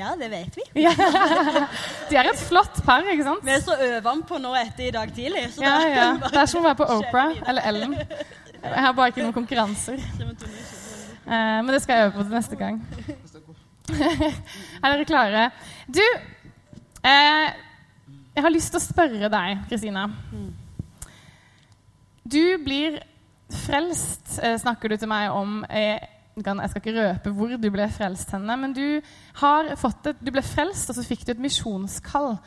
Ja, det vet vi. Ja. De er et flott par, ikke sant? Vi er så øvanpå nå etter i dag tidlig. Så Ja, ja. Det er som å være på Opera eller Ellen. Jeg har bare ikke noen konkurranser. Eh, men det skal jeg øve på til neste gang. er dere klare? Du, eh, jeg har lyst til å spørre deg, Kristina. Du blir frelst, eh, snakker du til meg om. Kan- jeg skal ikke røpe hvor du ble frelst henne, men du, har fått et, du ble frelst, og så fikk du et misjonskall.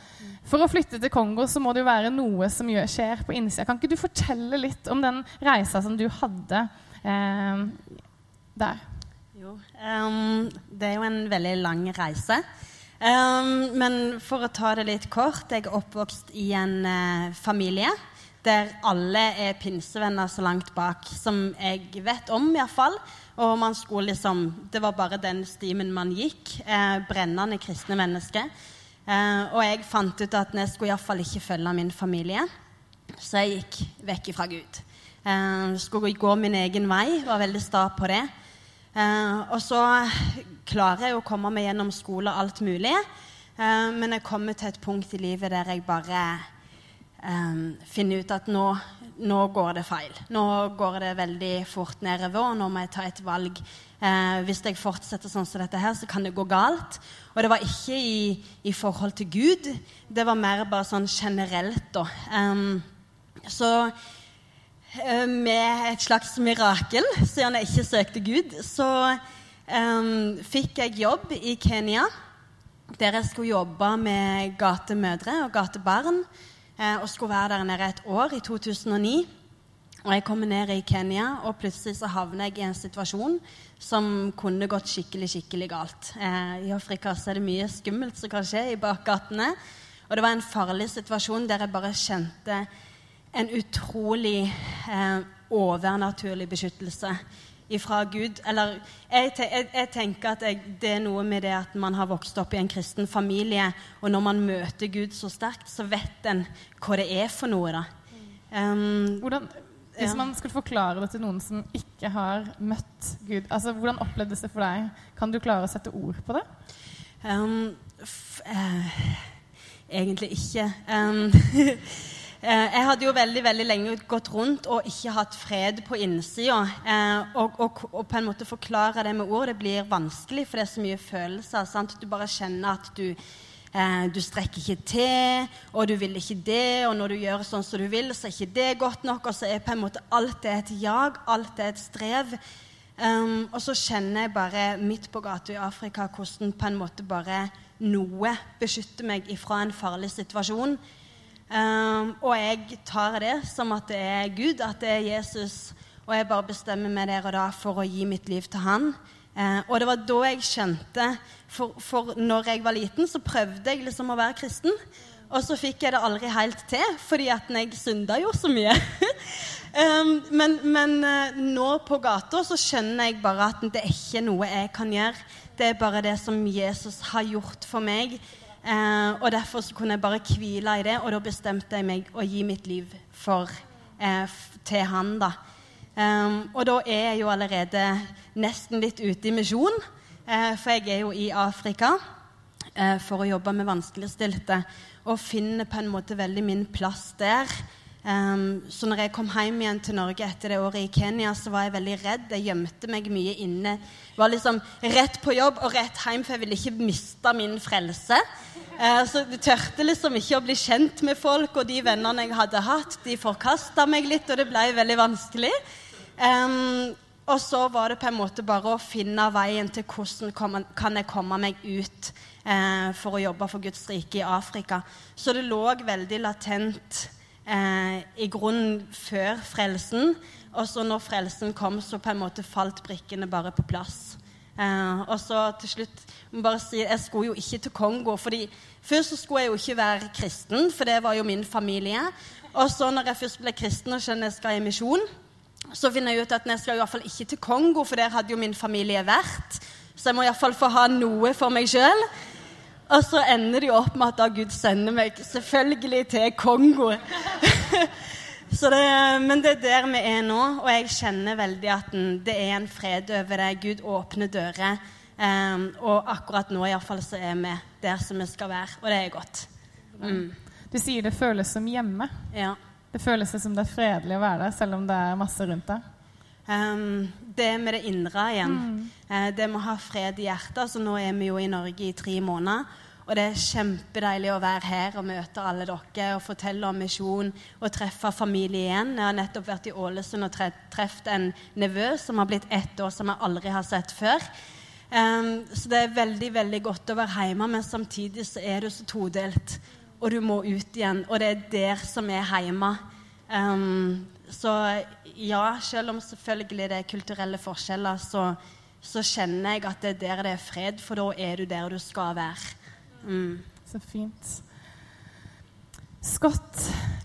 For å flytte til Kongo så må det jo være noe som gjør, skjer på innsida. Kan ikke du fortelle litt om den reisa som du hadde eh, der? Jo, um, det er jo en veldig lang reise. Um, men for å ta det litt kort Jeg er oppvokst i en uh, familie der alle er pinsevenner så langt bak som jeg vet om, iallfall. Og man skulle liksom Det var bare den stimen man gikk. Eh, brennende kristne mennesker. Eh, og jeg fant ut at jeg skulle iallfall ikke følge min familie. Så jeg gikk vekk fra Gud. Eh, skulle gå min egen vei. Var veldig sta på det. Eh, og så klarer jeg å komme meg gjennom skole og alt mulig. Eh, men jeg kommer til et punkt i livet der jeg bare eh, finne ut at nå, nå går det feil. Nå går det veldig fort nedover, og nå må jeg ta et valg. Uh, hvis jeg fortsetter sånn som dette her, så kan det gå galt. Og det var ikke i, i forhold til Gud. Det var mer bare sånn generelt, da. Um, så eh, med et slags mirakel, siden jeg ikke søkte Gud, så um, fikk jeg jobb i Kenya. Der jeg skulle jobbe med gatemødre og gatebarn. Eh, og skulle være der nede et år, i 2009. Og jeg kommer ned i Kenya, og plutselig så havner jeg i en situasjon som kunne gått skikkelig skikkelig galt. Eh, I Afrika så er det mye skummelt som kan skje i bakgatene. Og det var en farlig situasjon der jeg bare kjente en utrolig eh, overnaturlig beskyttelse ifra Gud. Eller jeg, jeg, jeg tenker at jeg, det er noe med det at man har vokst opp i en kristen familie, og når man møter Gud så sterkt, så vet en hva det er for noe, da. Um, Hvordan, hvis Ja. man skulle forklare det til noen som ikke har møtt Gud, altså hvordan opplevdes det for deg? Kan du klare å sette ord på det? Um, f eh, egentlig ikke. Um, jeg hadde jo veldig veldig lenge gått rundt og ikke hatt fred på innsida. Eh, og, og, og på en måte forklare det med ord det blir vanskelig, for det er så mye følelser. Sant? Du bare kjenner at du eh, du strekker ikke til, og du vil ikke det, og når du gjør sånn som du vil, så er ikke det godt nok, og så er på en måte alt det et jag, alt det et strev. Um, og så kjenner jeg bare midt på gata i Afrika hvordan på en måte bare noe beskytter meg ifra en farlig situasjon. Um, og jeg tar det som at det er Gud, at det er Jesus, og jeg bare bestemmer meg der og da for å gi mitt liv til Han. Eh, og det var da jeg skjønte for, for når jeg var liten, så prøvde jeg liksom å være kristen. Og så fikk jeg det aldri helt til, fordi at jeg synda jo så mye. um, men men uh, nå på gata så skjønner jeg bare at det er ikke noe jeg kan gjøre. Det er bare det som Jesus har gjort for meg. Eh, og derfor så kunne jeg bare hvile i det, og da bestemte jeg meg å gi mitt liv for, eh, til han, da. Eh, og da er jeg jo allerede nesten litt ute i misjon, eh, for jeg er jo i Afrika eh, for å jobbe med vanskeligstilte og finner på en måte veldig min plass der. Um, så når jeg kom hjem igjen til Norge etter det året i Kenya, så var jeg veldig redd. Jeg gjemte meg mye inne. Var liksom rett på jobb og rett hjem, for jeg ville ikke miste min frelse. Eh, så jeg tørte liksom ikke å bli kjent med folk, og de vennene jeg hadde hatt, de forkasta meg litt, og det ble veldig vanskelig. Um, og så var det på en måte bare å finne veien til hvordan kan jeg komme meg ut eh, for å jobbe for Guds rike i Afrika. Så det lå veldig latent eh, i grunnen før frelsen. Og så når frelsen kom, så på en måte falt brikkene bare på plass. Eh, og så til slutt må bare si, Jeg skulle jo ikke til Kongo. fordi Først så skulle jeg jo ikke være kristen, for det var jo min familie. Og så når jeg først ble kristen og skjønner jeg skal i misjon, så finner jeg ut at jeg skal fall ikke til Kongo, for der hadde jo min familie vært. Så jeg må iallfall få ha noe for meg sjøl. Og så ender det jo opp med at da Gud sender meg selvfølgelig til Kongo. så det, men det er der vi er nå, og jeg kjenner veldig at den, det er en fred over det. Gud åpner dører. Um, og akkurat nå iallfall så er vi der som vi skal være, og det er godt. Mm. Du sier det føles som hjemme. Ja. Det føles som det er fredelig å være der, selv om det er masse rundt deg. Um, det med det indre igjen. Eh, det med å ha fred i hjertet. Så nå er vi jo i Norge i tre måneder. Og det er kjempedeilig å være her og møte alle dere og fortelle om misjon og treffe familie igjen. Jeg har nettopp vært i Ålesund og truffet en nevø som har blitt ett år, som jeg aldri har sett før. Um, så det er veldig veldig godt å være hjemme, men samtidig så er du så todelt. Og du må ut igjen. Og det er der som er hjemme. Um, så ja, selv om selvfølgelig det er kulturelle forskjeller, så, så kjenner jeg at det er der det er fred, for da er du der du skal være. Mm. Så fint. Scott,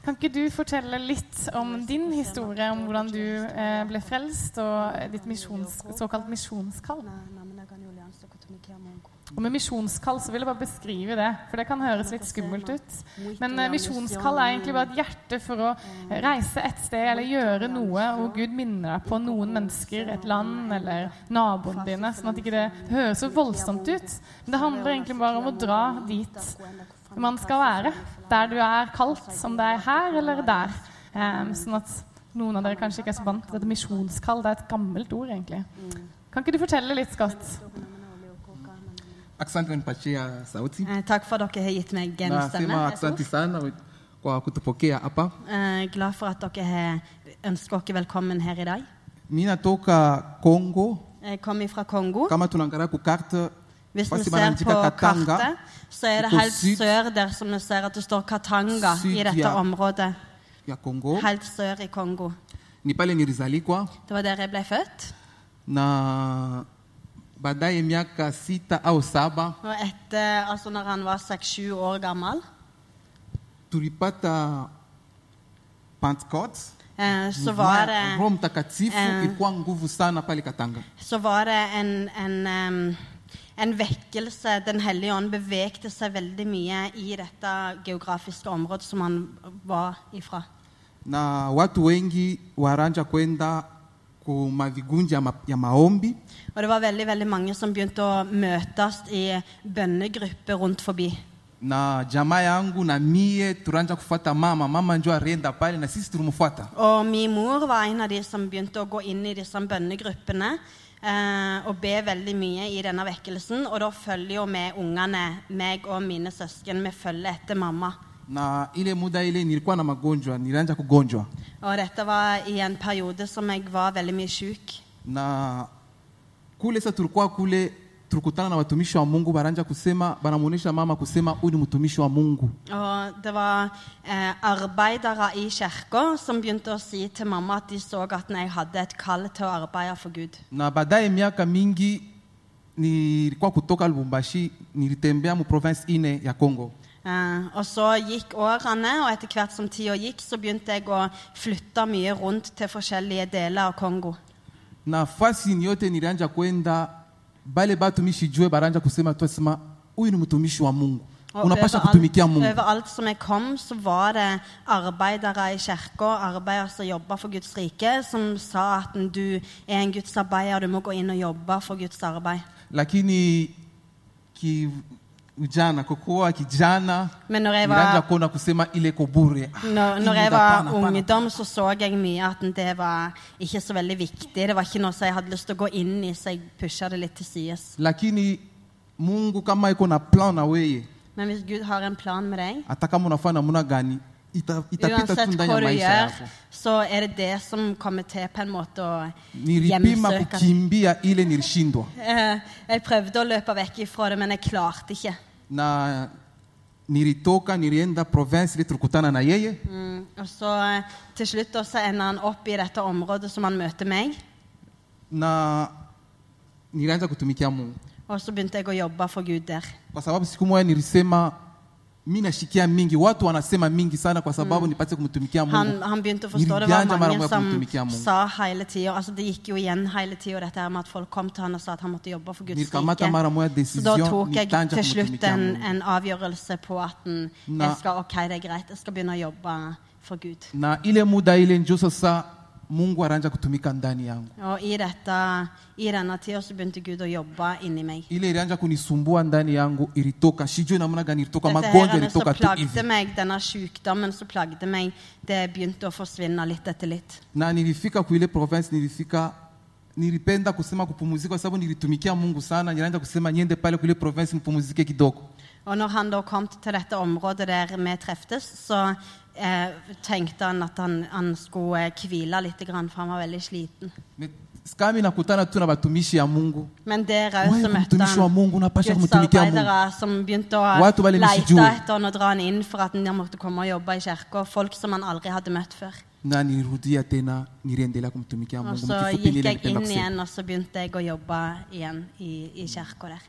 kan ikke du fortelle litt om din historie, om hvordan du eh, ble frelst, og ditt misjons, såkalt misjonskall? Og med misjonskall så vil jeg bare beskrive det, for det kan høres litt skummelt ut. Men eh, misjonskall er egentlig bare et hjerte for å reise et sted eller gjøre noe hvor Gud minner deg på noen mennesker, et land eller naboene dine. Sånn at ikke det, ikke høres så voldsomt ut. Men det handler egentlig bare om å dra dit man skal være. Der du er kalt, om det er her eller der. Um, sånn at noen av dere kanskje ikke er så vant til dette misjonskall. Det er et gammelt ord, egentlig. Kan ikke du fortelle litt, Scott? Asante sauti. Uh, takk for dere har gitt meg en stemme. Nasema asante sana kwa kutupokea hapa. Eh, glad for at dere har ønsker dere velkommen her i dag. Mimi natoka Kongo. Jeg kommer fra Kongo. Kama tunaangalia ku Hvis vi ser på Katanga. kartet, så er det helt sør der som vi ser at det står Katanga i dette ja. området. Helt sør i Kongo. Det var der jeg ble født. Baadaye miaka sita au saba Og etter, altså når han var seks-sju år gammel, tulipata Pentecote. eh, så var det Roho Mtakatifu eh, ilikuwa nguvu sana pale Katanga. så var det en, en, um, en vekkelse. Den hellige ånd bevegte seg veldig mye i dette geografiske området som han var ifra. na watu wengi waranja kwenda Og det var veldig veldig mange som begynte å møtes i bønnegrupper rundt forbi. na jamaa yangu na mie tulianza kufuata mama mama njo alienda pale na sisi tulimfuata Og min mor var en av de som begynte å gå inn i disse bønnegruppene eh, og be veldig mye i denne vekkelsen. Og da følger jo vi ungene, meg og mine søsken, vi følger etter mamma. Na ile muda ile nilikuwa na magonjwa nilianza kugonjwa Og dette var i en periode som jag var väldigt mycket sjuk. na kule sa tulikuwa kule tulikutana na watumishi wa mungu baranja kusema banamuonesha mama kusema huyu ni mtumishi wa mungu Og det var eh, arbetare i kyrkan som begynte å si till mamma att de såg at jag hade ett kall till att arbeta för Gud. na baadaye miaka mingi nilikuwa kutoka lubumbashi nilitembea mu province ine ya congo Eh, og så gikk årene, og etter hvert som tida gikk, så begynte jeg å flytte mye rundt til forskjellige deler av Kongo. nafasi yote nilianja kwenda bale batumishi jue baranja kusema twasema huyu ni mtumishi wa mungu Og unapasha kutumikia mungu Overalt som jeg kom, så var det arbeidere i kirka, arbeidere som jobba for Guds rike, som sa at du er en Guds arbeider, du må gå inn og jobbe for Guds arbeid. lakini ki ujana kokuwa kijana var, kuona kusema ile Ah, når, når jeg var ungdom, så så jeg mye at det var ikke så veldig viktig. Det var ikke noe som jeg hadde lyst til å gå inn i, så jeg pusha det litt til sides. lakini mungu kama iko na plan na weye Men hvis Gud har en plan med deg, hata kama unafanya namna gani ita, itapita tu uansett ndani hva ya du maisha gjør, yako så er det det som kommer til på en måte å nilipima hjemsøke kukimbia ile nilishindwa Eh, Jeg prøvde å løpe vekk ifra det, men jeg klarte ikke. Na nilitoka nilienda province tulikutana na yeye Mm. Og så eh, til slutt da, så ender han opp i dette området som han møter meg. na nilianza kutumikia mungu Og så begynte jeg å jobbe for Gud der. kwa sababu siku moja nilisema mi nashikia mingi. Watu wanasema mingi sana kwa sababu nipate kumtumikia Han, mungu. han begynte å forstå det var mange som sa hele tida altså Det gikk jo igjen hele tida, dette her med at folk kom til han og sa at han måtte jobbe for Guds rike. Så da tok jeg til slutt en, en avgjørelse på at en, jeg skal, ok, det er greit, jeg skal begynne å jobbe for Gud. na ile muda ile njo sasa mungu anaanza kutumika ndani yangu. Og i, dette, i denne tida så begynte Gud å jobbe inni meg. ile ilianza kunisumbua ndani yangu ilitoka sijui namna gani ilitoka Dette magonjwa her som ilitoka tu plagde hivi meg, denne sykdommen som plagde meg, det begynte å forsvinne litt etter litt. na nilifika kuile province nilifika nilipenda kusema kupumuzika kwa sababu nilitumikia mungu sana. Nilianza kusema niende pale kuile province nipumuzike kidogo. Og når han da kom til dette området der vi treftes, så eh, tenkte han at han, han skulle eh, hvile litt, for han var veldig sliten. Me- skami tu na batumishi ya mungu Men der òg så møtte wa han Mungu, unapasha kumtumikia Mungu. som begynte å Watu wale lete etter han og dra han inn for at han måtte komme og jobbe i kirka. Folk som han aldri hadde møtt før. na nilirudia tena niliendelea kumtumikia Og så gikk jeg inn igjen, og så begynte jeg å jobbe igjen i, i kirka der.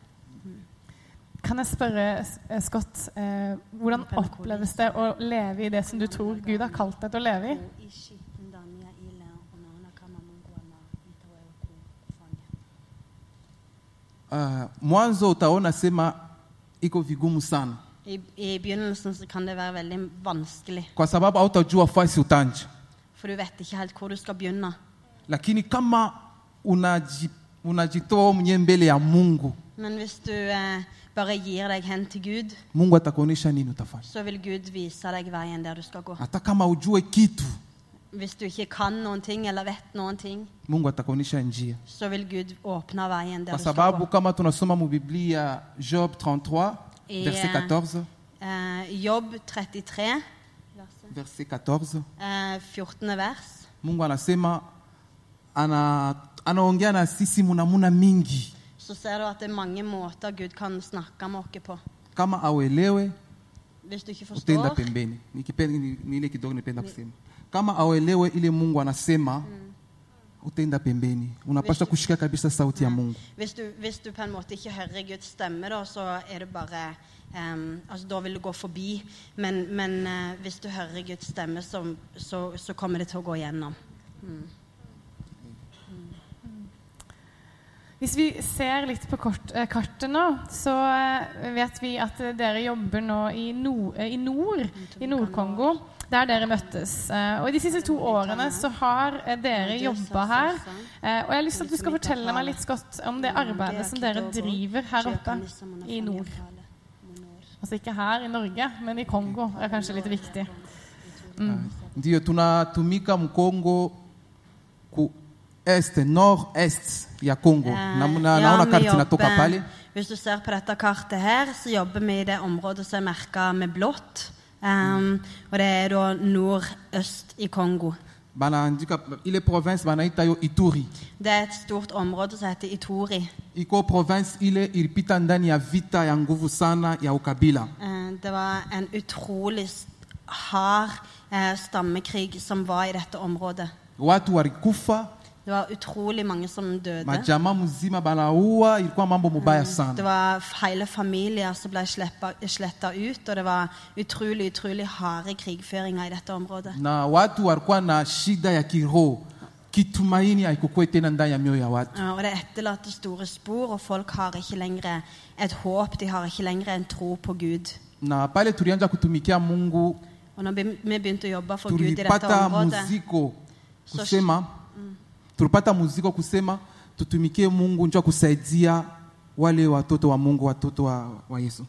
Kan jeg spørre, eh, Scott, eh, hvordan oppleves det å leve i det som du tror Gud har kalt deg til å leve i? uh, mwanzo utaona sema iko vigumu sana. I, I begynnelsen så kan det være veldig vanskelig, kwa sababu hautajua fasi utanja for du vet ikke helt hvor du skal begynne. lakini kama unaji, unajitoa mwenyewe mbele ya mungu. Men hvis du eh, bare gir deg hen til Gud, mungu atakuonyesha nini utafanya? Så vil Gud vise deg veien der du gå. hata kama ujue kitu Hvis du ikke kan noen ting eller vet noen ting, mungu atakuonyesha njia så vil Gud åpne veien der kwa du skal sababu gå. kama tunasoma mubiblia job 33 I, verset eh, 14 Eh, Jobb 33, verset 14 eh, 14. vers. mungu anasema ana, anaongea na sisi munamuna mingi Så ser du at det er mange måter Gud kan snakke med oss på. kama auelewe Hvis du ikke forstår, pembeni. Nikipe- ni ni ile kidogo nipenda kusema kama auelewe ile mungu anasema utenda pembeni. Unapaswa kushika kabisa sauti ya mungu. Hvis du, hvis du på en måte ikke hører Guds stemme, da, så er det bare em, altså Da vil du gå forbi. Men, men eh, hvis du hører Guds stemme, så, så, så kommer det til å gå igjennom. Hvis vi ser litt på kort, eh, kartet nå, så eh, vet vi at eh, dere jobber nå i, nord, i nord, i Nord-Kongo, der dere møttes. Og i de siste to årene så har dere jobba her. Og jeg har lyst til at du skal fortelle meg litt godt om det arbeidet som dere driver her oppe i nord. Altså ikke her i Norge, men i Kongo er kanskje litt viktig. ndiyo tunatumika mkongo ku est nord est ya congo Eh, na, na, ja, naona karti inatoka pale Hvis du ser på dette kartet her, så jobber vi i det området som er merka med blått. Um, og det er da nordøst i Kongo. banaandika ile province banaita yo ituri Det er et stort område som heter Ituri. iko province ile ilipita ndani ya vita ya nguvu sana ya ukabila Eh, Det var en utrolig hard eh, stammekrig som var i dette området. watu walikufa Det var utrolig mange som døde. majama mzima banaua ilikuwa mambo mubaya Det var hele familier som ble sletta ut, og det var utrolig utrolig harde krigføringer i dette området. na watu walikuwa na shida ya kiroho kitumaini haikukuwa tena ndani ya mioyo ya watu Ja, Og det etterlater store spor, og folk har ikke lenger et håp, de har ikke lenger en tro på Gud. na pale tulianza kutumikia mungu Og når vi begynte å jobbe for Gud i dette området, muziko kusema tulipata muziko kusema tutumikie mungu njo kusaidia wale watoto wa mungu watoto wa, wa yesu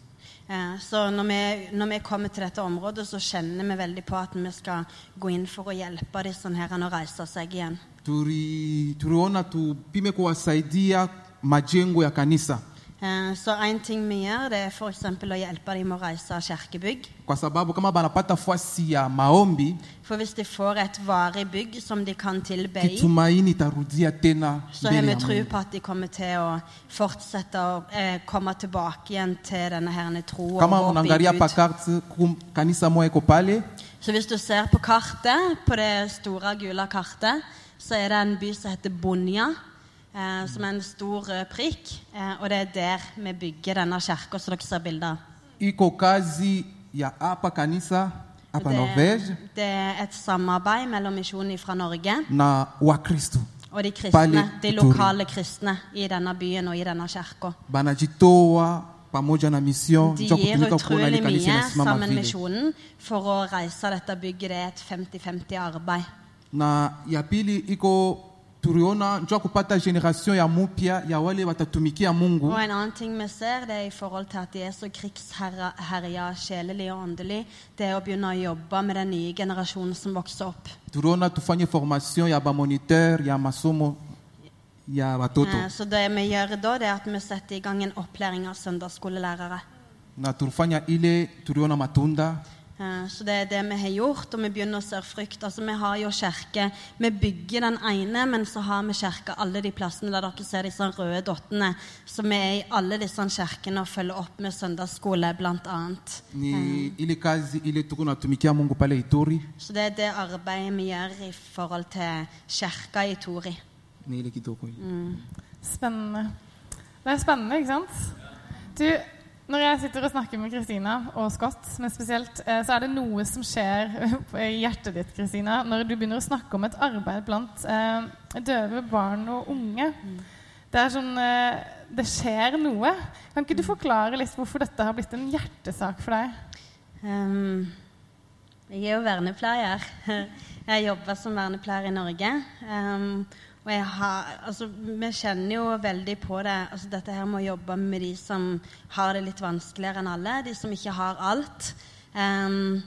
eh, så når vi, når vi kommer til dette området, så kjenner vi veldig på at vi skal gå inn for å hjelpe disse her å reise seg igjen. Turi, tuliona tupime kuwasaidia majengo ya kanisa Så en ting vi gjør, det er f.eks. å hjelpe dem med å reise kirkebygg. For hvis de får et varig bygg som de kan tilbe i, så har vi tro på at de kommer til å fortsette å eh, komme tilbake igjen til denne herne tro og kama i Gud. karte kum- kanisa moja iko pale Så hvis du ser på kartet, på det store gule kartet, så er det en by som heter Bonja. Eh, som er en stor rød prikk. Eh, og det er der vi bygger denne kirka som dere ser bilde av. iko kazi ya hapa kanisa hapa Norvege Det, er et samarbeid mellom misjonen fra Norge na Wakristo og de kristne, de lokale kristne i denne byen og i denne kirka. De gir utrolig mye sammen med misjonen for å reise dette bygget. Det er et 50-50 arbeid. na ya pili iko tuliona njua kupata generation ya mupya ya wale watatumikia Mungu Og en annen ting vi ser, det er i forhold til at de er så krigsherja sjelelig og åndelig, det er å begynne å jobbe med den nye generasjonen som vokser opp. tuliona tufanye formation ya bamoniteur ya masomo ya watoto Eh, Så det vi gjør da, det er at vi setter i gang en opplæring av søndagsskolelærere. na tulifanya ile tuliona matunda Så det er det vi har gjort, og vi begynner å se frykt. Altså, vi har jo kirke Vi bygger den ene, men så har vi kirke alle de plassene der dere ser disse røde dottene. Så vi er i alle disse kirkene og følger opp med søndagsskole, blant pale Ituri Så det er det arbeidet vi gjør i forhold til kirka i Tori. ni ile. Spennende. Det er spennende, ikke sant? Du, når jeg sitter og snakker med Kristina og Scott, men spesielt, eh, så er det noe som skjer i hjertet ditt, Kristina, når du begynner å snakke om et arbeid blant eh, døve barn og unge. Det er sånn eh, Det skjer noe. Kan ikke du forklare litt hvorfor dette har blitt en hjertesak for deg? Um, jeg er jo vernepleier. Jeg jobber som vernepleier i Norge. Um, og jeg har, altså, vi kjenner jo veldig på det, altså, dette her med å jobbe med de som har det litt vanskeligere enn alle, de som ikke har alt. Um,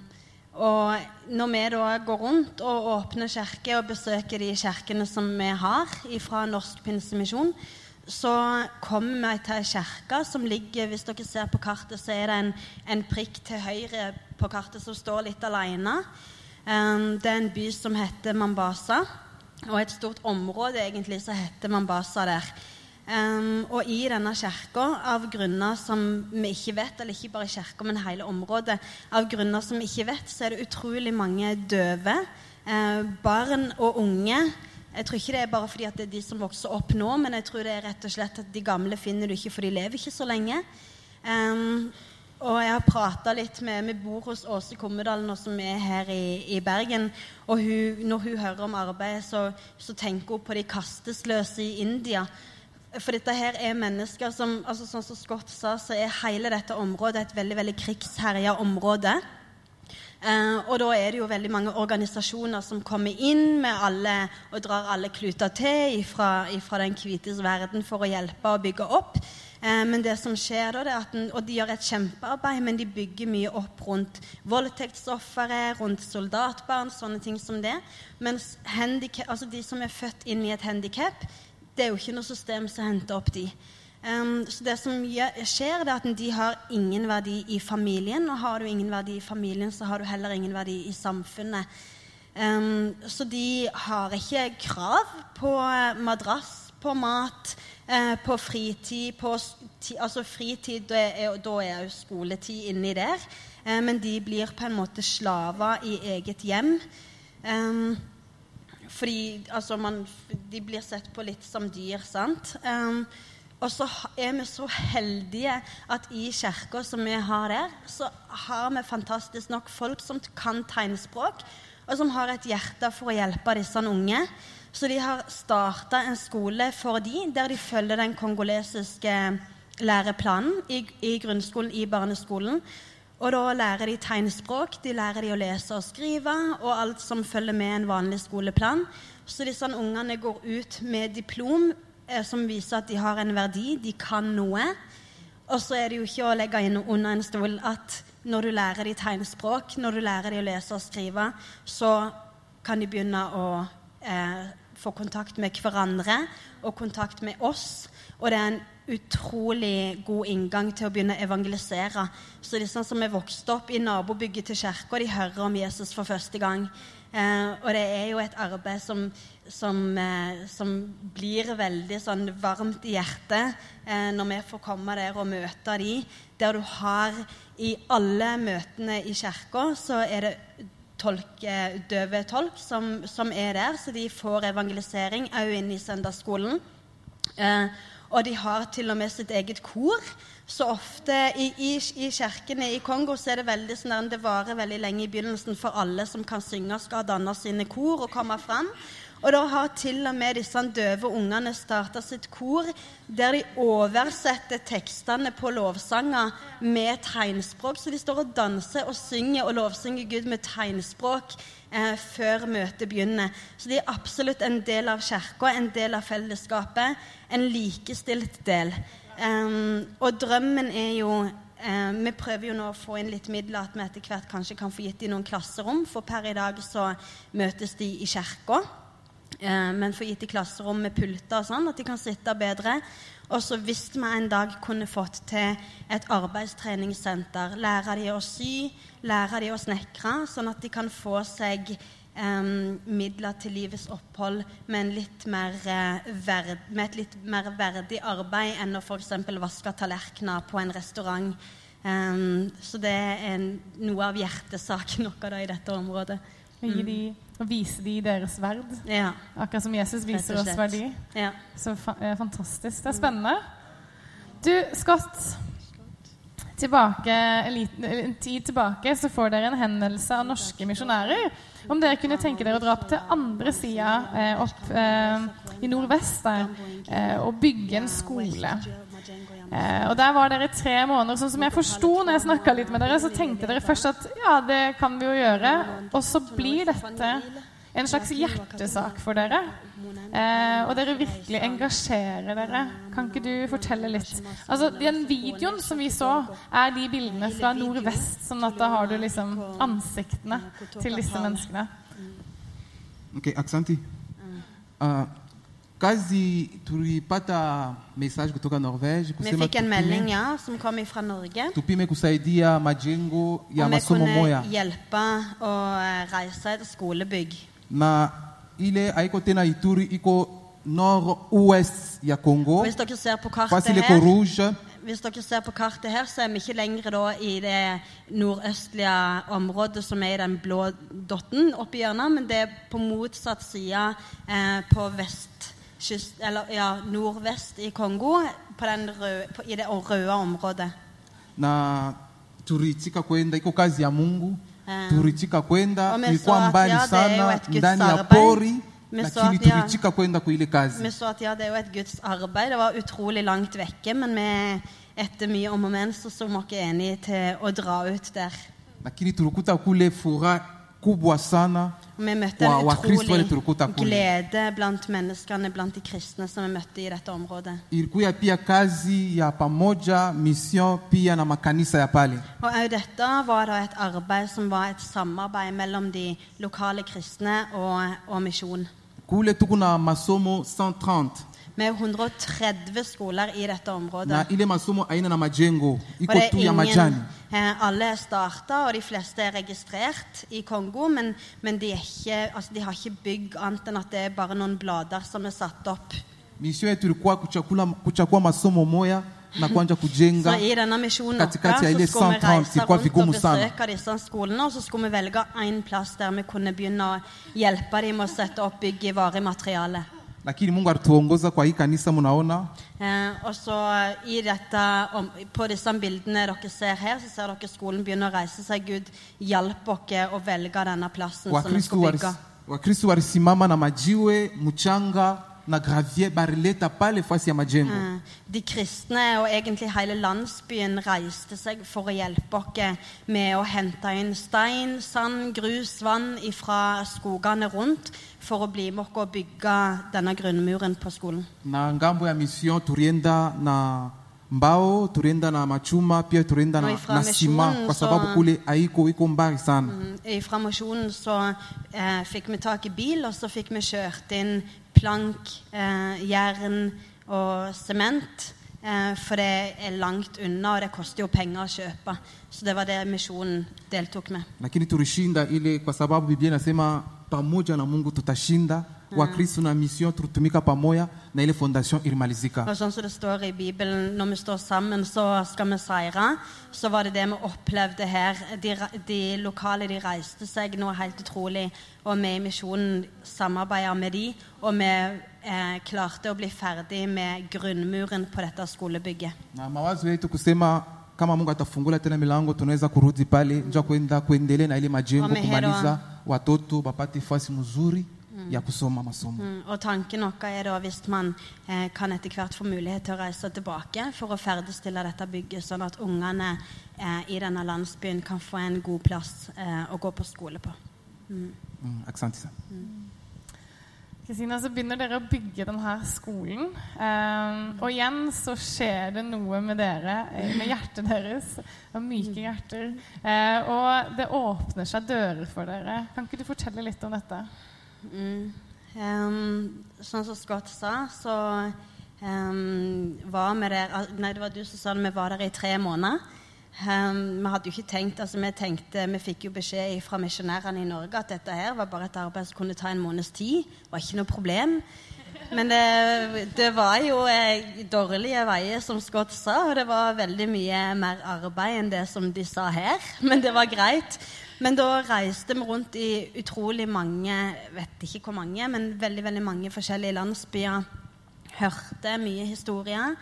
og når vi da går rundt og åpner kirker og besøker de kirkene som vi har fra Norsk Pinsemisjon, så kommer vi til ei kirke som ligger Hvis dere ser på kartet, så er det en, en prikk til høyre på kartet som står litt alene. Um, det er en by som heter Mambasa, og et stort område egentlig som heter Mambasa der. Um, og i denne kirka, av grunner som vi ikke vet, eller ikke bare kirka, men hele området, av grunner som vi ikke vet, så er det utrolig mange døve. Eh, barn og unge. Jeg tror ikke det er bare fordi at det er de som vokser opp nå, men jeg tror det er rett og slett at de gamle finner du ikke, for de lever ikke så lenge. Um, og jeg har prata litt med Vi bor hos Åse Kommedal nå som er her i, i Bergen. Og hun, når hun hører om arbeidet, så, så tenker hun på de kastesløse i India. For dette her er mennesker som altså Sånn som Scott sa, så er hele dette området et veldig veldig krigsherja område. Eh, og da er det jo veldig mange organisasjoner som kommer inn med alle og drar alle kluter til fra den hvites verden for å hjelpe og bygge opp. Eh, men det som skjer da, det er at den, Og de gjør et kjempearbeid, men de bygger mye opp rundt voldtektsofre, rundt soldatbarn, sånne ting som det. Mens handicap, altså de som er født inn i et handikap, det er jo ikke noe system som henter opp de. Um, så det som skjer, er at de har ingen verdi i familien. Og har du ingen verdi i familien, så har du heller ingen verdi i samfunnet. Um, så de har ikke krav på madrass, på mat, eh, på fritid på, Altså fritid, da er, da er jo skoletid inni der. Eh, men de blir på en måte slaver i eget hjem. Um, fordi altså, man, de blir sett på litt som dyr, sant? Um, og så er vi så heldige at i kirka som vi har der, så har vi fantastisk nok folk som kan tegnspråk, og som har et hjerte for å hjelpe disse unge. Så de har starta en skole for de, der de følger den kongolesiske læreplanen i, i grunnskolen, i barneskolen. Og da lærer de tegnspråk, de lærer de å lese og skrive, og alt som følger med en vanlig skoleplan. Så disse ungene går ut med diplom eh, som viser at de har en verdi, de kan noe. Og så er det jo ikke å legge inn under en stol at når du lærer de tegnspråk, når du lærer de å lese og skrive, så kan de begynne å eh, få kontakt med hverandre og kontakt med oss. Og det er en utrolig god inngang til å begynne å evangelisere. Så disse som er vokst opp i nabobygget til kirka, de hører om Jesus for første gang. Eh, og det er jo et arbeid som, som, eh, som blir veldig sånn varmt i hjertet eh, når vi får komme der og møte de. Der du har i alle møtene i kirka, så er det tolk, døve tolk som, som er der, så de får evangelisering òg inn i søndagsskolen. Eh, og de har til og med sitt eget kor. Så ofte i, i, i kirkene i Kongo så er det veldig sånn at det varer veldig lenge i begynnelsen for alle som kan synge, skal danne sine kor og komme fram. Og da har til og med disse døve ungene starta sitt kor der de oversetter tekstene på lovsanger med tegnspråk. Så de står og danser og synger og lovsynger Gud med tegnspråk eh, før møtet begynner. Så de er absolutt en del av kirka, en del av fellesskapet, en likestilt del. Um, og drømmen er jo Eh, Vi prøver jo nå å få inn litt midler at vi etter hvert kanskje kan få gitt dem noen klasserom, for per i dag så møtes de i kirka. Uh, men få gitt i klasserom med pulter og sånn, at de kan sitte bedre. Og så hvis vi en dag kunne fått til et arbeidstreningssenter, lære de å sy, lære de å snekre, sånn at de kan få seg um, midler til livets opphold med, mer, uh, verd, med, et litt mer verdig arbeid enn å f.eks. vaske tallerkener på en restaurant. Um, så det er noe av hjertesaken vår i dette området. Mm. De, og vise de deres verd. Ja. Akkurat som Jesus viser oss verdi. Ja. Så fa eh, fantastisk. Det er spennende. Du, Scott. Tilbake, en, en tid tilbake så får dere en henvendelse av norske misjonærer om dere kunne tenke dere å dra opp til andre sida, eh, opp eh, i nordvest der, eh, og bygge en skole. Eh, og Der var dere tre måneder. Sånn som jeg forsto når jeg snakka litt med dere, så tenkte dere først at ja, det kan vi jo gjøre. Og så blir dette en slags hjertesak for dere. Eh, og dere virkelig engasjerer dere. Kan ikke du fortelle litt? Altså, Den videoen som vi så, er de bildene fra nordvest. Sånn at da har du liksom ansiktene til disse menneskene. Ok, Aksanti. Uh, kazi tulipata message kutoka Norvege en melding ja, som kom fra Norge. tupime kusaidia majengo ya masomo moya hjelpe å eh, reise et skolebygg. na ile haiko tena Ituri iko nord-ouest ya Congo Hvis dere ser på fasi kartet her, rouge hvis dere ser på kartet her, så er vi ikke lenger i det nordøstlige området som er i den blå dotten oppi hjørnet, men det er på motsatt side eh, på vestkyst, eller ja, nordvest i Kongo, på den røde, på, i det røde området. na turitika kwenda iko kazi ya Mungu Um, turitika kwenda ilikuwa mbali sana ndani ya pori lakini ja. kwenda kwa ile kazi Vi så at ja, det er jo et Guds arbeid. Det var utrolig langt vekke, men vi, etter mye om og men så så vi oss enige til å dra ut der. lakini tulikuta kule furaha kubwa sana vi møtte en utrolig glede blant menneskene, blant de kristne som vi møtte i dette området. ilikuwa pia kazi ya pamoja mission pia na makanisa ya pale Og òg dette var da et arbeid som var et samarbeid mellom de lokale kristne og, og misjon. kule tuko na masomo 130 Er 130 skoler i dette området. na ile masomo aina na majengo iko det tu ya ingen, majani eh, alle er starta, og de fleste er registrert i Kongo, men, men de, er ikke, altså, de har ikke bygg annet enn at det er bare noen blader som er satt opp. mission yetu ilikuwa kuchakula kuchakua masomo moya na kuanja kujenga Så i denne misjonen katikati ya vår ile skulle vi 130 reise ilikuwa rundt og vigumu sana besøke disse skolene, og så skulle vi velge én plass der vi kunne begynne å hjelpe dem med å sette opp bygg i varig materiale. Lakini mungu alituongoza kwa hii kanisa munaona Eh, og så i dette, om, På disse bildene dere ser her, så ser dere skolen begynner å reise seg. Gud hjalp dere å velge denne plassen som dere walis- bygge. wakristu walisimama na majiwe mchanga na gravier barileta pale fasi ya majengo Eh, De kristne og egentlig hele landsbyen reiste seg for å hjelpe oss med å hente inn stein, sand, grus, vann fra skogene rundt for å bli med oss og bygge denne grunnmuren på skolen. na ngambo ya mission turienda na mbao turienda na machuma pia turienda Na na, sima kwa sababu kule haiko iko mbali sana Mm, Fra misjonen så eh, fikk vi tak i bil, og så fikk vi kjørt inn plank, eh, jern og sement. Eh, for det er langt unna, og det koster jo penger å kjøpe. Så det var det misjonen deltok med. lakini tulishinda ile kwa sababu biblia inasema pamoja na mungu tutashinda wakristu na mission tulitumika pamoja na ile fondation ilimalizika Og sånn som det står i Bibelen, når vi står sammen, så skal vi seire. Så var det det vi opplevde her. De, de lokale de reiste seg noe helt utrolig. Og vi i misjonen samarbeidet med de, og vi eh, klarte å bli ferdig med grunnmuren på dette skolebygget. na mawazo yetu kusema kama mungu atafungula tena milango tunaweza kurudi pale nja kwenda kuendelea na ile majengo kumaliza watoto wapate fasi mzuri ja, kusoma masomo. Mm, og tanken vår er da hvis man eh, kan etter hvert få mulighet til å reise tilbake for å ferdigstille dette bygget, sånn at ungene eh, i denne landsbyen kan få en god plass eh, å gå på skole på. mm, asante sana Kristina, så begynner dere å bygge denne skolen. Eh, og igjen så skjer det noe med dere, med hjertet deres. Og myke hjerter. Eh, og det åpner seg dører for dere. Kan ikke du fortelle litt om dette? Mm. Um, sånn som Scott sa, så um, var vi der Nei, det var du som sa det, vi var der i tre måneder. Em, vi hadde jo ikke tenkt altså Vi tenkte, vi fikk jo beskjed fra misjonærene i Norge at dette her var bare et arbeid som kunne ta en måneds tid. Det var ikke noe problem. Men det, det var jo eh, dårlige veier, som Scott sa, og det var veldig mye mer arbeid enn det som de sa her. Men det var greit. Men da reiste vi rundt i utrolig mange, vet ikke hvor mange, men veldig, veldig mange forskjellige landsbyer. Hørte mye historier.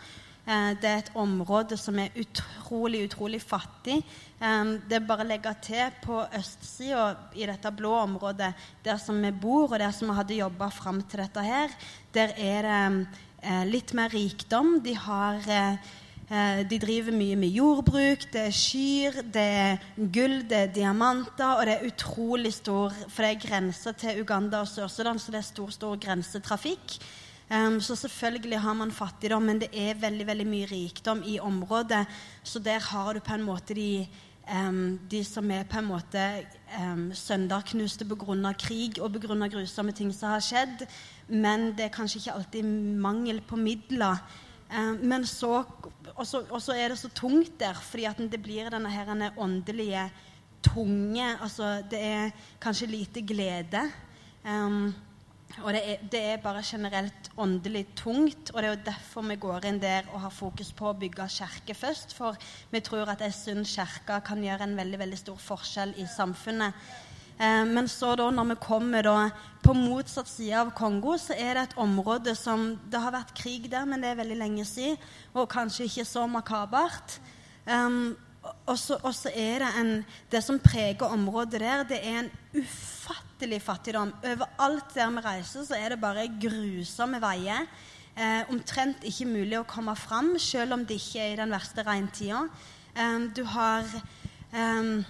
Eh, Det er et område som er utrolig, utrolig fattig. Eh, Det er bare å legge til på østsida i dette blå området, der som vi bor, og der som vi hadde jobba fram til dette her, der er det eh, litt mer rikdom. De har De driver mye med jordbruk, det er kyr, det er gull, det er diamanter, og det er utrolig stor For det er grenser til Uganda og Sør-Sudan, så det er stor, stor grensetrafikk. Um, så selvfølgelig har man fattigdom, men det er veldig veldig mye rikdom i området. Så der har du på en måte de, um, de som er på en måte um, sønderknuste pga. krig og pga. grusomme ting som har skjedd. Men det er kanskje ikke alltid mangel på midler. Men så Og så er det så tungt der, fordi at det blir denne her åndelige tunge Altså, det er kanskje lite glede. Um, og det er, det er bare generelt åndelig tungt. Og det er jo derfor vi går inn der og har fokus på å bygge kirke først. For vi tror at ei sunn kirke kan gjøre en veldig veldig stor forskjell i samfunnet. Eh, men så da, når vi kommer da på motsatt side av Kongo, så er det et område som Det har vært krig der, men det er veldig lenge siden, og kanskje ikke så makabert. Um, så og så er det en Det som preger området der, det er en ufattelig fattigdom. Overalt der vi reiser, så er det bare grusomme veier. Eh, omtrent ikke mulig å komme fram, selv om det ikke er i den verste regntida. Eh, du har eh,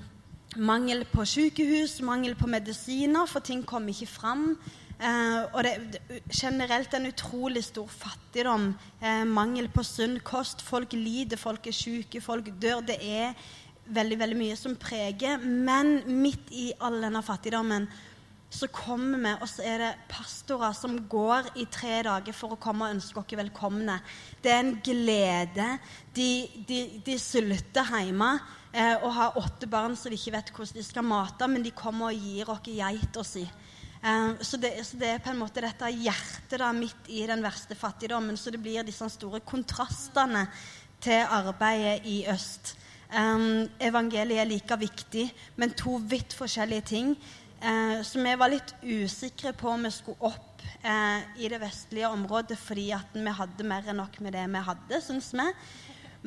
mangel på sykehus, mangel på medisiner, for ting kommer ikke fram. Eh, og det er generelt en utrolig stor fattigdom. Eh, mangel på sunn kost. Folk lider, folk er syke, folk dør. Det er veldig veldig mye som preger. Men midt i all denne fattigdommen så kommer vi, og så er det pastorer som går i tre dager for å komme og ønske dere velkomne. Det er en glede. De, de, de sulter hjemme eh, og har åtte barn som de ikke vet hvordan de skal mate, men de kommer og gir oss geita si. Eh, så, det, så det er på en måte dette hjertet da, midt i den verste fattigdommen. Så det blir disse store kontrastene til arbeidet i øst. Um, evangeliet er like viktig, men to vidt forskjellige ting. Eh, så vi var litt usikre på om vi skulle opp eh, i det vestlige området fordi vi hadde mer enn nok med det vi hadde, syns vi.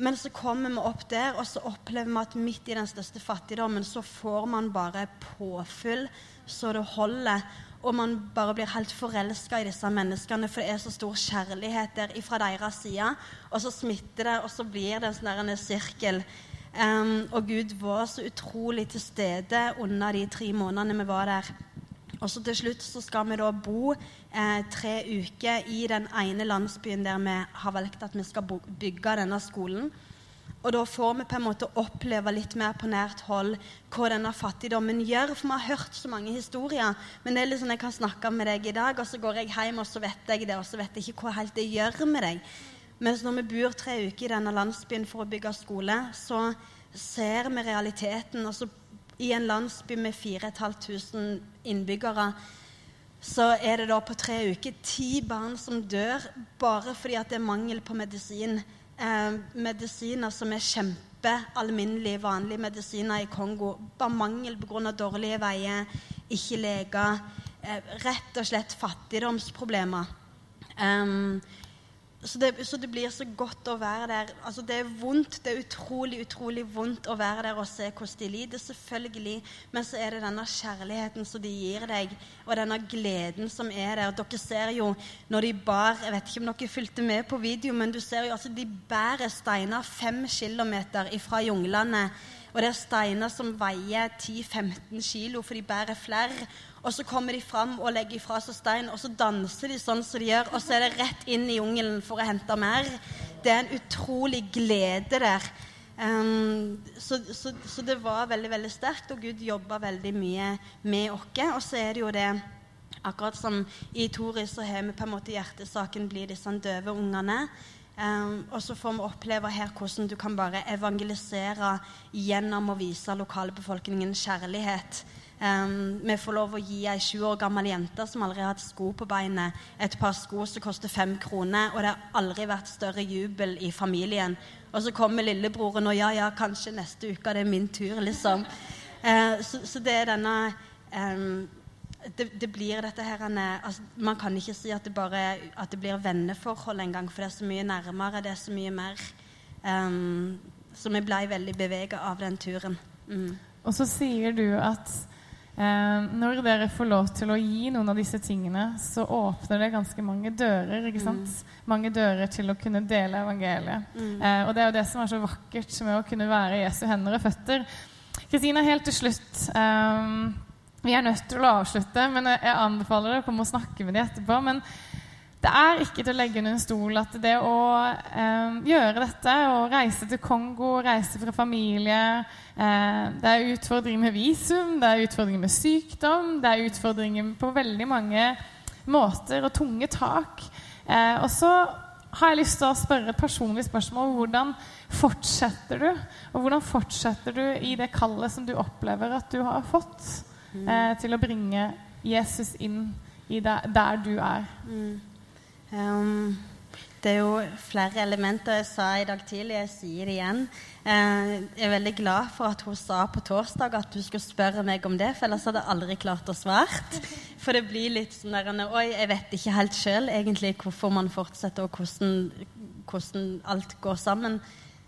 Men så kommer vi opp der, og så opplever vi at midt i den største fattigdommen så får man bare påfyll så det holder. Og man bare blir helt forelska i disse menneskene, for det er så stor kjærlighet der fra deres side. Og så smitter det, og så blir det en sånn sirkel. Um, og Gud var så utrolig til stede under de tre månedene vi var der. Og så til slutt så skal vi da bo eh, tre uker i den ene landsbyen der vi har valgt at vi skal bygge denne skolen. Og da får vi på en måte oppleve litt mer på nært hold hva denne fattigdommen gjør. For vi har hørt så mange historier. Men det er litt sånn jeg kan snakke med deg i dag, og så går jeg hjem, og så vet jeg det, og så vet jeg ikke hva helt det gjør med deg. Mens når vi bor tre uker i denne landsbyen for å bygge skole, så ser vi realiteten. Altså, i en landsby med 4500 innbyggere så er det da på tre uker ti barn som dør bare fordi at det er mangel på medisin. Eh, medisiner som er kjempealminnelige, vanlige medisiner i Kongo. Bare mangel pga. dårlige veier, ikke leger. Eh, rett og slett fattigdomsproblemer. Um, så det, så det, blir så godt å være der. Altså Det er vondt. Det er utrolig utrolig vondt å være der og se hvordan de lider, selvfølgelig. Men så er det denne kjærligheten som de gir deg, og denne gleden som er der. Dere ser jo når de bar Jeg vet ikke om dere fulgte med på video, men du ser jo altså de bærer steiner fem kilometer fra junglene. Og det er steiner som veier 10-15 kilo, for de bærer flere. Og så kommer de fram og legger fra seg stein, og så danser de sånn som de gjør. Og så er det rett inn i jungelen for å hente mer. Det er en utrolig glede der. Um, så, så, så, det var veldig veldig sterkt, og Gud jobba veldig mye med oss. Og så er det jo det Akkurat som i Toris så har vi på en måte hjertesaken blir disse døve ungene. Um, og så får vi oppleve her hvordan du kan bare evangelisere gjennom å vise lokalbefolkningen kjærlighet. Um, vi får lov å gi ei sju år gammel jente som har hatt sko på beinet, et par sko som koster fem kroner, og det har aldri vært større jubel i familien. Og så kommer lillebroren og ja, ja, kanskje neste uke det er min tur, liksom. Uh, så, så, det er denne um, det, det, blir dette her altså, Man kan ikke si at det bare at det blir venneforhold engang, for det er så mye nærmere, det er så mye mer. Um, så vi ble veldig bevega av den turen. Mm. Og så sier du at Eh, når dere får lov til å gi noen av disse tingene, så åpner det ganske mange dører. ikke sant? Mm. Mange dører til å kunne dele evangeliet. Mm. Eh, og det er jo det som er så vakkert med å kunne være Jesu hender og føtter. Kristina, helt til slutt. Eh, vi er nødt til å avslutte, men jeg anbefaler deg å komme og snakke med dem etterpå. men det er ikke til å legge under en stol at det å eh, gjøre dette, å reise til Kongo, reise fra familie eh, Det er utfordringer med visum, det er utfordringer med sykdom, det er utfordringer på veldig mange måter og tunge tak. Eh, og så har jeg lyst til å spørre et personlig spørsmål. Hvordan fortsetter du? Og hvordan fortsetter du i det kallet som du opplever at du har fått. Eh, til å bringe Jesus inn i der, der du er? Mm. Um, det er jo flere elementer jeg sa i dag tidlig. Jeg sier det igjen. Eh, jeg er veldig glad for at hun sa på torsdag at du skulle spørre meg om det, for ellers hadde jeg aldri klart å svare. For det blir litt sånn der Oi, jeg vet ikke helt sjøl egentlig hvorfor man fortsetter, og hvordan, hvordan alt går sammen.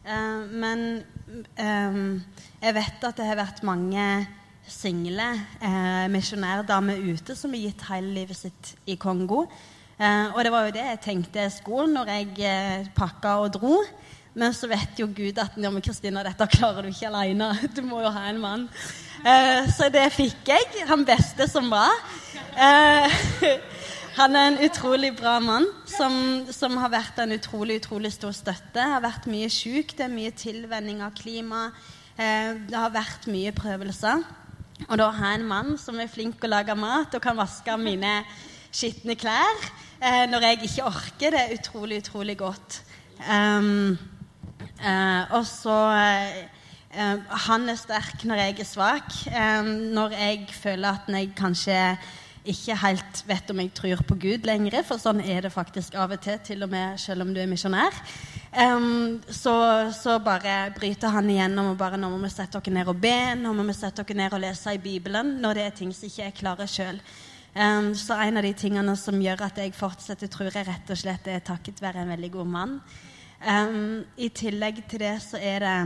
Eh, men eh, jeg vet at det har vært mange single eh, misjonærdame ute som har gitt hele livet sitt i Kongo. Eh, og det var jo det jeg tenkte jeg skulle når jeg eh, pakka og dro. Men så vet jo Gud at ja, men Kristina, dette klarer du ikke alene. Du må jo ha en mann. Eh, så det fikk jeg. Han beste som var. Eh, han er en utrolig bra mann som, som, har vært en utrolig utrolig stor støtte. Har vært mye sjuk, det er mye tilvenning av klima. Eh, det har vært mye prøvelser. Og da har jeg en mann som er flink til å lage mat og kan vaske mine skitne klær eh, når jeg ikke orker. Det er utrolig, utrolig godt. Um, eh, og så eh, Han er sterk når jeg er svak. når jeg føler at jeg kanskje ikke helt vet om jeg tror på Gud lenger, for sånn er det faktisk av og til, til og med selv om du er misjonær. Um, så, så, bare bryter han igjennom og bare nå må vi sette dere ned og be, nå må vi sette dere ned og lese i Bibelen når det er ting som ikke jeg klarer sjøl. Um, så en av de tingene som gjør at jeg fortsetter, tror jeg rett og slett er takket være en veldig god mann. Um, I tillegg til det så er det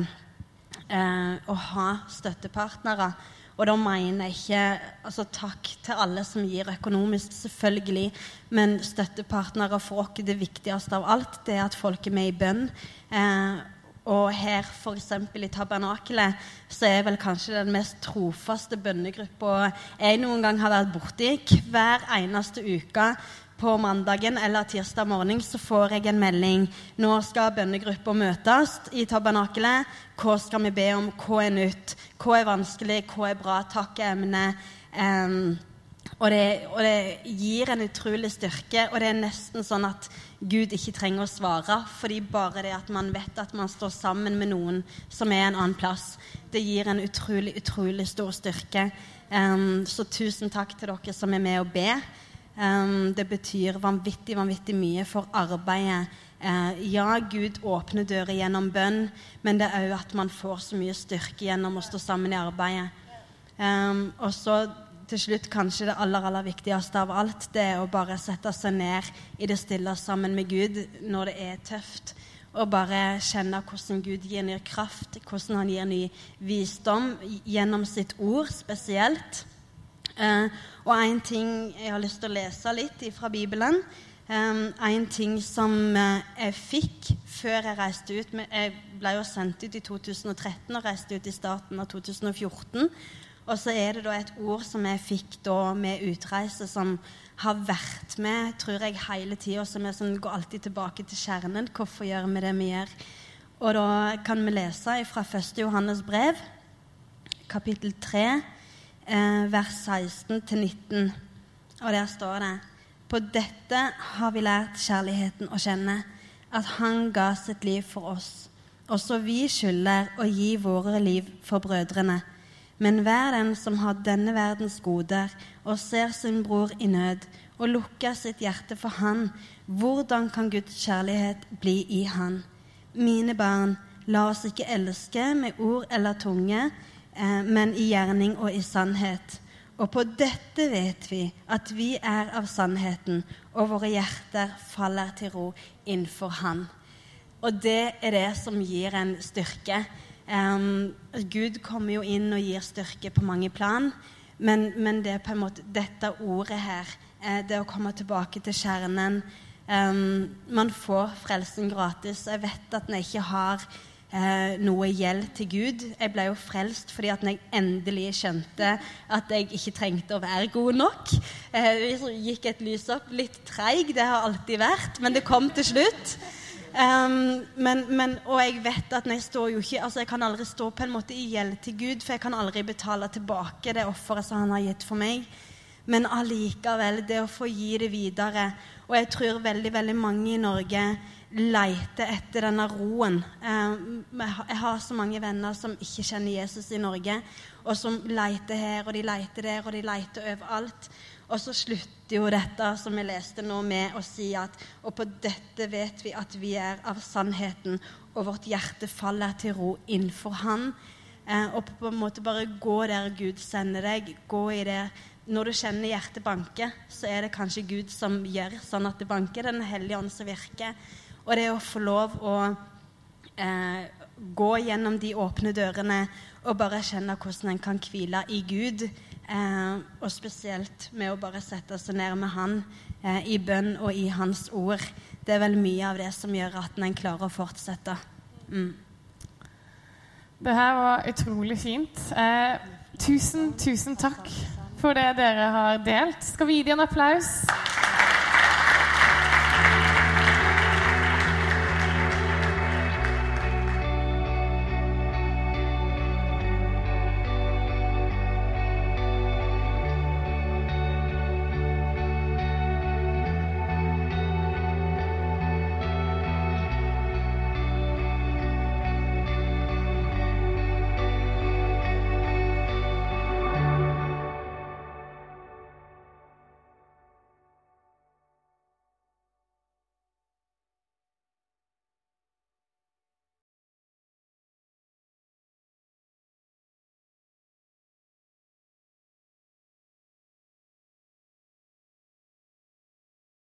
uh, å ha støttepartnere. Og da mener jeg ikke altså Takk til alle som gir økonomisk, selvfølgelig. Men støttepartnere for oss det viktigste av alt, det er at folk er med i bønn. Eh, og her, f.eks. i tabernakelet, så er vel kanskje den mest trofaste bønnegruppa jeg noen gang har vært borti. Hver eneste uke på mandagen eller tirsdag morgen så får jeg en melding. Nå skal bønnegruppa møtes i tabernakelet. Hva skal vi be om? Hva er nytt? Hva er vanskelig? Hva er bra? Takk er emnet. Um, og det, og det, gir en utrolig styrke. Og det er nesten sånn at Gud ikke trenger å svare, fordi bare det at man vet at man står sammen med noen som er en annen plass, det gir en utrolig, utrolig stor styrke. Um, så tusen takk til dere som er med og ber. Det betyr vanvittig, vanvittig mye for arbeidet. Uh, ja, Gud åpner dører gjennom bønn, men det er òg at man får så mye styrke gjennom å stå sammen i arbeidet. Og så til slutt kanskje det aller, aller viktigste av alt, det er å bare sette seg ned i det stille sammen med Gud når det er tøft. Og bare kjenne hvordan Gud gir ny kraft, hvordan han gir ny visdom gjennom sitt ord spesielt. Eh, og en ting jeg har lyst til å lese litt fra Bibelen. Um, en ting som uh, jeg fikk før jeg reiste ut Jeg ble jo sendt ut i 2013 og reiste ut i starten av 2014. Og så er det da et ord som jeg fikk da med utreise, som har vært med tror jeg, hele tida, som er sånn, går alltid tilbake til kjernen. Hvorfor gjør vi det vi gjør? Og da kan vi lese fra 1. Johannes brev, kapittel 3, eh, vers 16-19. Og der står det På dette har vi lært kjærligheten å kjenne, at Han ga sitt liv for oss. Også vi skylder å gi våre liv for brødrene. Men hver den som har denne verdens goder og ser sin bror i nød og lukker sitt hjerte for han, hvordan kan Guds kjærlighet bli i han? Mine barn, la oss ikke elske med ord eller tunge, eh, men i gjerning og i sannhet. Og på dette vet vi at vi er av sannheten, og våre hjerter faller til ro innenfor Han. Og det er det som gir en styrke. Um, Gud kommer jo inn og gir styrke på mange plan, men, men det er på en måte dette ordet her, eh, det å komme tilbake til kjernen um, Man får frelsen gratis. Jeg vet at når ikke har eh, noe gjeld til Gud Jeg ble jo frelst fordi at når jeg endelig skjønte at jeg ikke trengte å være god nok. Eh, gikk et lys opp. Litt treig, det har alltid vært, men det kom til slutt. Um, men, men, og jeg vet at jeg står jo ikke altså jeg kan aldri stå på en måte i gjeld til Gud, for jeg kan aldri betale tilbake det offeret som han har gitt for meg. Men allikevel, det å få gi det videre. Og jeg tror veldig, veldig mange i Norge leter etter denne roen. Um, jeg har så mange venner som ikke kjenner Jesus i Norge, og som leter her, og de leter der, og de leter overalt. Og så slutter jo dette som vi leste nå, med å si at Og på dette vet vi at vi er av sannheten, og vårt hjerte faller til ro innenfor Han. Eh, og på en måte bare gå der Gud sender deg. Gå i det. Når du kjenner hjertet banke, så er det kanskje Gud som gjør sånn at det banker. Den hellige ånd som virker. Og det å få lov å eh, gå gjennom de åpne dørene og bare kjenne hvordan en kan hvile i Gud Eh, og spesielt med å bare sette seg ned med han eh, i bønn og i hans ord. Det er vel mye av det som gjør at en klarer å fortsette. Mm. Det her var utrolig fint. Eh, tusen, tusen takk for det dere har delt. Skal vi gi dem en applaus?